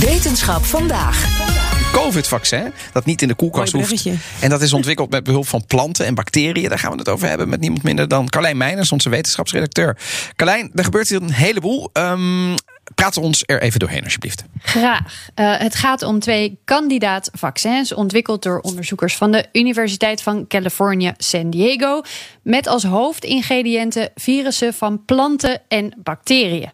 Wetenschap vandaag. COVID-vaccin, dat niet in de koelkast hoeft. En dat is ontwikkeld met behulp van planten en bacteriën. Daar gaan we het over hebben met niemand minder dan Carlijn Meijners, onze wetenschapsredacteur. Carlijn, er gebeurt hier een heleboel. Ehm praat ons er even doorheen, alsjeblieft. Graag. Eh, het gaat om twee kandidaat-vaccins ontwikkeld door onderzoekers van de Universiteit van California San Diego. Met als hoofdingrediënten virussen van planten en bacteriën.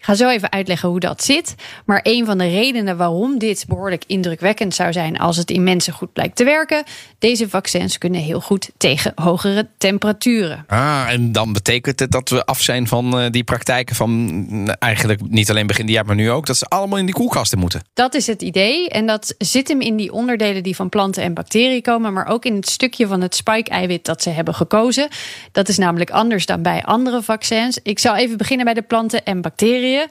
Ik ga zo even uitleggen hoe dat zit. Maar een van de redenen waarom dit behoorlijk indrukwekkend zou zijn als het in mensen goed blijkt te werken. Deze vaccins kunnen heel goed tegen hogere temperaturen. Ah, en dan betekent het dat we af zijn van eh, die praktijken van mm, eigenlijk niet alleen begin dit jaar, maar nu ook, dat ze allemaal in die koelkasten moeten. Dat is het idee. En dat zit hem in die onderdelen die van planten en bacteriën komen, maar ook in het stukje van het spike-eiwit dat ze hebben gekozen. Dat is namelijk anders dan bij andere vaccins. Ik zal even beginnen bij de planten en bacteriën. sehe,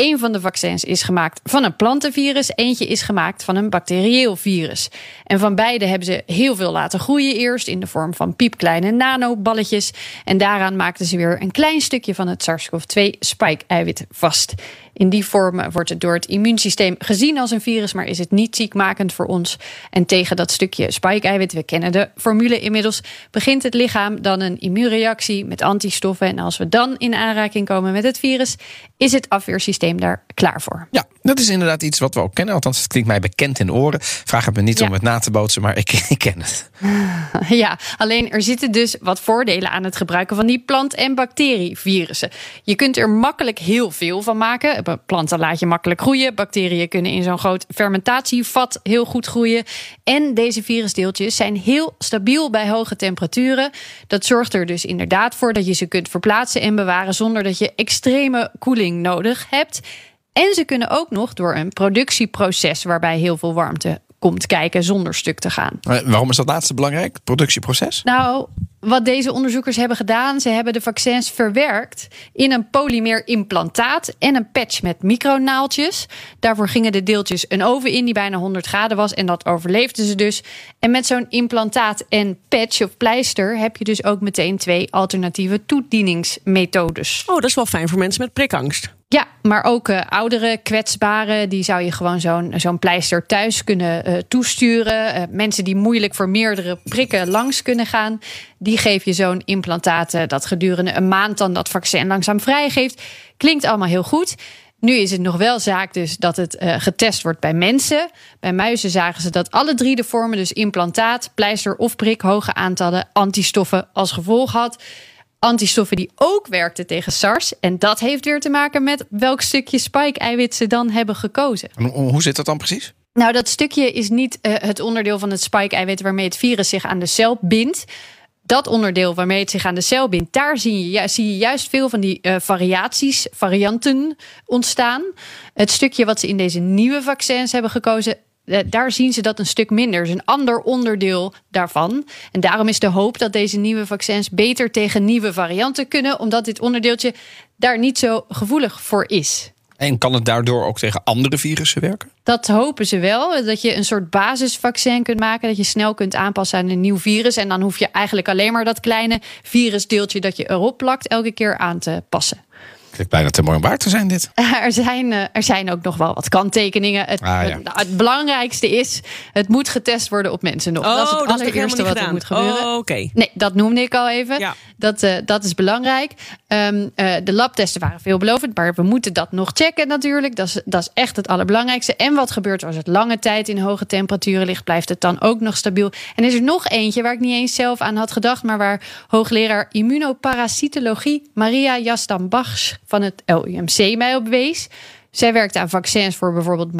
Een van de vaccins is gemaakt van een plantenvirus, eentje is gemaakt van een bacterieel virus. En van beide hebben ze heel veel laten groeien eerst in de vorm van piepkleine nanoballetjes. En daaraan maakten ze weer een klein stukje van het SARS-CoV-2 spike-eiwit vast. In die vorm wordt het door het immuunsysteem gezien als een virus, maar is het niet ziekmakend voor ons. En tegen dat stukje spike-eiwit, we kennen de formule inmiddels, begint het lichaam dan een immuunreactie met antistoffen. En als we dan in aanraking komen met het virus, is het afweersysteem daar klaar voor. Ja, dat is inderdaad iets wat we ook kennen. Althans, het klinkt mij bekend in de oren. Vraag het me niet Ja. om het na te bootsen, maar ik, ik ken het. Ja, alleen er zitten dus wat voordelen aan het gebruiken van die plant- en bacterievirussen. Je kunt er makkelijk heel veel van maken. Planten laat je makkelijk groeien. Bacteriën kunnen in zo'n groot fermentatievat heel goed groeien. En deze virusdeeltjes zijn heel stabiel bij hoge temperaturen. Dat zorgt er dus inderdaad voor dat je ze kunt verplaatsen en bewaren zonder dat je extreme koeling nodig hebt. En ze kunnen ook nog door een productieproces waarbij heel veel warmte komt kijken zonder stuk te gaan. Eh, waarom is dat laatste belangrijk? Het productieproces? Nou, wat deze onderzoekers hebben gedaan, ze hebben de vaccins verwerkt in een polymerimplantaat en een patch met micronaaltjes. Daarvoor gingen de deeltjes een oven in die bijna 100 graden was en dat overleefden ze dus. En met zo'n implantaat en patch of pleister heb je dus ook meteen twee alternatieve toedieningsmethodes. Oh, dat is wel fijn voor mensen met prikangst. Ja, maar ook eh, oudere kwetsbaren, die zou je gewoon zo'n zo'n pleister thuis kunnen eh, toesturen. Eh, mensen die moeilijk voor meerdere prikken langs kunnen gaan, die geef je zo'n implantaat dat gedurende een maand dan dat vaccin langzaam vrijgeeft. Klinkt allemaal heel goed. Nu is het nog wel zaak dus dat het getest wordt bij mensen. Bij muizen zagen ze dat alle drie de vormen, dus implantaat, pleister of prik, hoge aantallen antistoffen als gevolg had antistoffen die ook werkten tegen SARS. En dat heeft weer te maken met welk stukje spike-eiwit ze dan hebben gekozen. En hoe zit dat dan precies? Nou, dat stukje is niet eh, het onderdeel van het spike-eiwit waarmee het virus zich aan de cel bindt. Dat onderdeel waarmee het zich aan de cel bindt, daar zie je, ju- zie je juist veel van die eh, variaties, varianten ontstaan. Het stukje wat ze in deze nieuwe vaccins hebben gekozen, daar zien ze dat een stuk minder. Dus een ander onderdeel daarvan. En daarom is de hoop dat deze nieuwe vaccins beter tegen nieuwe varianten kunnen, omdat dit onderdeeltje daar niet zo gevoelig voor is. En kan het daardoor ook tegen andere virussen werken? Dat hopen ze wel. Dat je een soort basisvaccin kunt maken. Dat je snel kunt aanpassen aan een nieuw virus. En dan hoef je eigenlijk alleen maar dat kleine virusdeeltje dat je erop plakt elke keer aan te passen. Klinkt bijna te mooi om waar te zijn dit. Er zijn, eh, er zijn ook nog wel wat kanttekeningen. Het, Ah, ja. het, het belangrijkste is, het moet getest worden op mensen nog. Oh, dat is het nog allereerste wat er moet gebeuren. Oh, oké. Nee, dat noemde ik al even. Ja. Dat, eh, dat is belangrijk. Ehm, eh, de labtesten waren veelbelovend, maar we moeten dat nog checken natuurlijk. Dat is, dat is echt het allerbelangrijkste. En wat gebeurt als het lange tijd in hoge temperaturen ligt? Blijft het dan ook nog stabiel? En is er nog eentje waar ik niet eens zelf aan had gedacht, maar waar hoogleraar immunoparasitologie Maria Jastan-Bachs van het LUMC mij op wees. Zij werkte aan vaccins voor bijvoorbeeld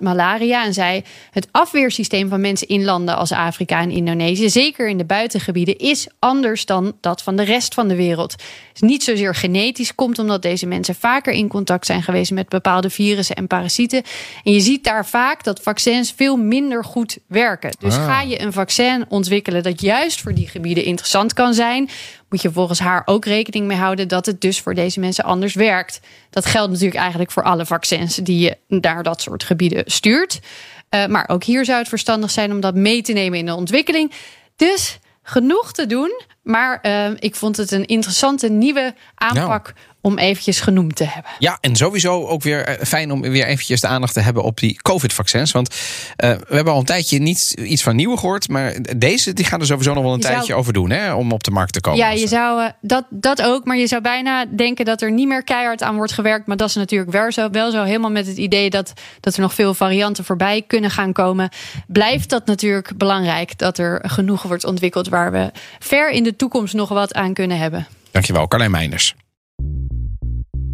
malaria. En zei: Het afweersysteem van mensen in landen als Afrika en Indonesië, zeker in de buitengebieden, is anders dan dat van de rest van de wereld. Het is niet zozeer genetisch, komt omdat deze mensen vaker in contact zijn geweest met bepaalde virussen en parasieten. En je ziet daar vaak dat vaccins veel minder goed werken. Dus Ah. ga je een vaccin ontwikkelen dat juist voor die gebieden interessant kan zijn, moet je volgens haar ook rekening mee houden dat het dus voor deze mensen anders werkt. Dat geldt natuurlijk eigenlijk voor alle vaccins die je naar dat soort gebieden stuurt. Uh, maar ook hier zou het verstandig zijn om dat mee te nemen in de ontwikkeling. Dus genoeg te doen. Maar uh, ik vond het een interessante nieuwe aanpak Nou. Om eventjes genoemd te hebben. Ja, en sowieso ook weer eh, fijn om weer eventjes de aandacht te hebben op die COVID-vaccins. Want uh, we hebben al een tijdje niet iets van nieuwe gehoord. Maar deze die gaan er sowieso nog wel een Je tijdje zou- over doen hè, om op de markt te komen. Ja, je zou uh, dat, dat ook. Maar je zou bijna denken dat er niet meer keihard aan wordt gewerkt. Maar dat is natuurlijk wel zo. Wel zo helemaal met het idee dat, dat er nog veel varianten voorbij kunnen gaan komen. Blijft dat natuurlijk belangrijk dat er genoeg wordt ontwikkeld waar we ver in de toekomst nog wat aan kunnen hebben. Dankjewel, Carlijn Meinders.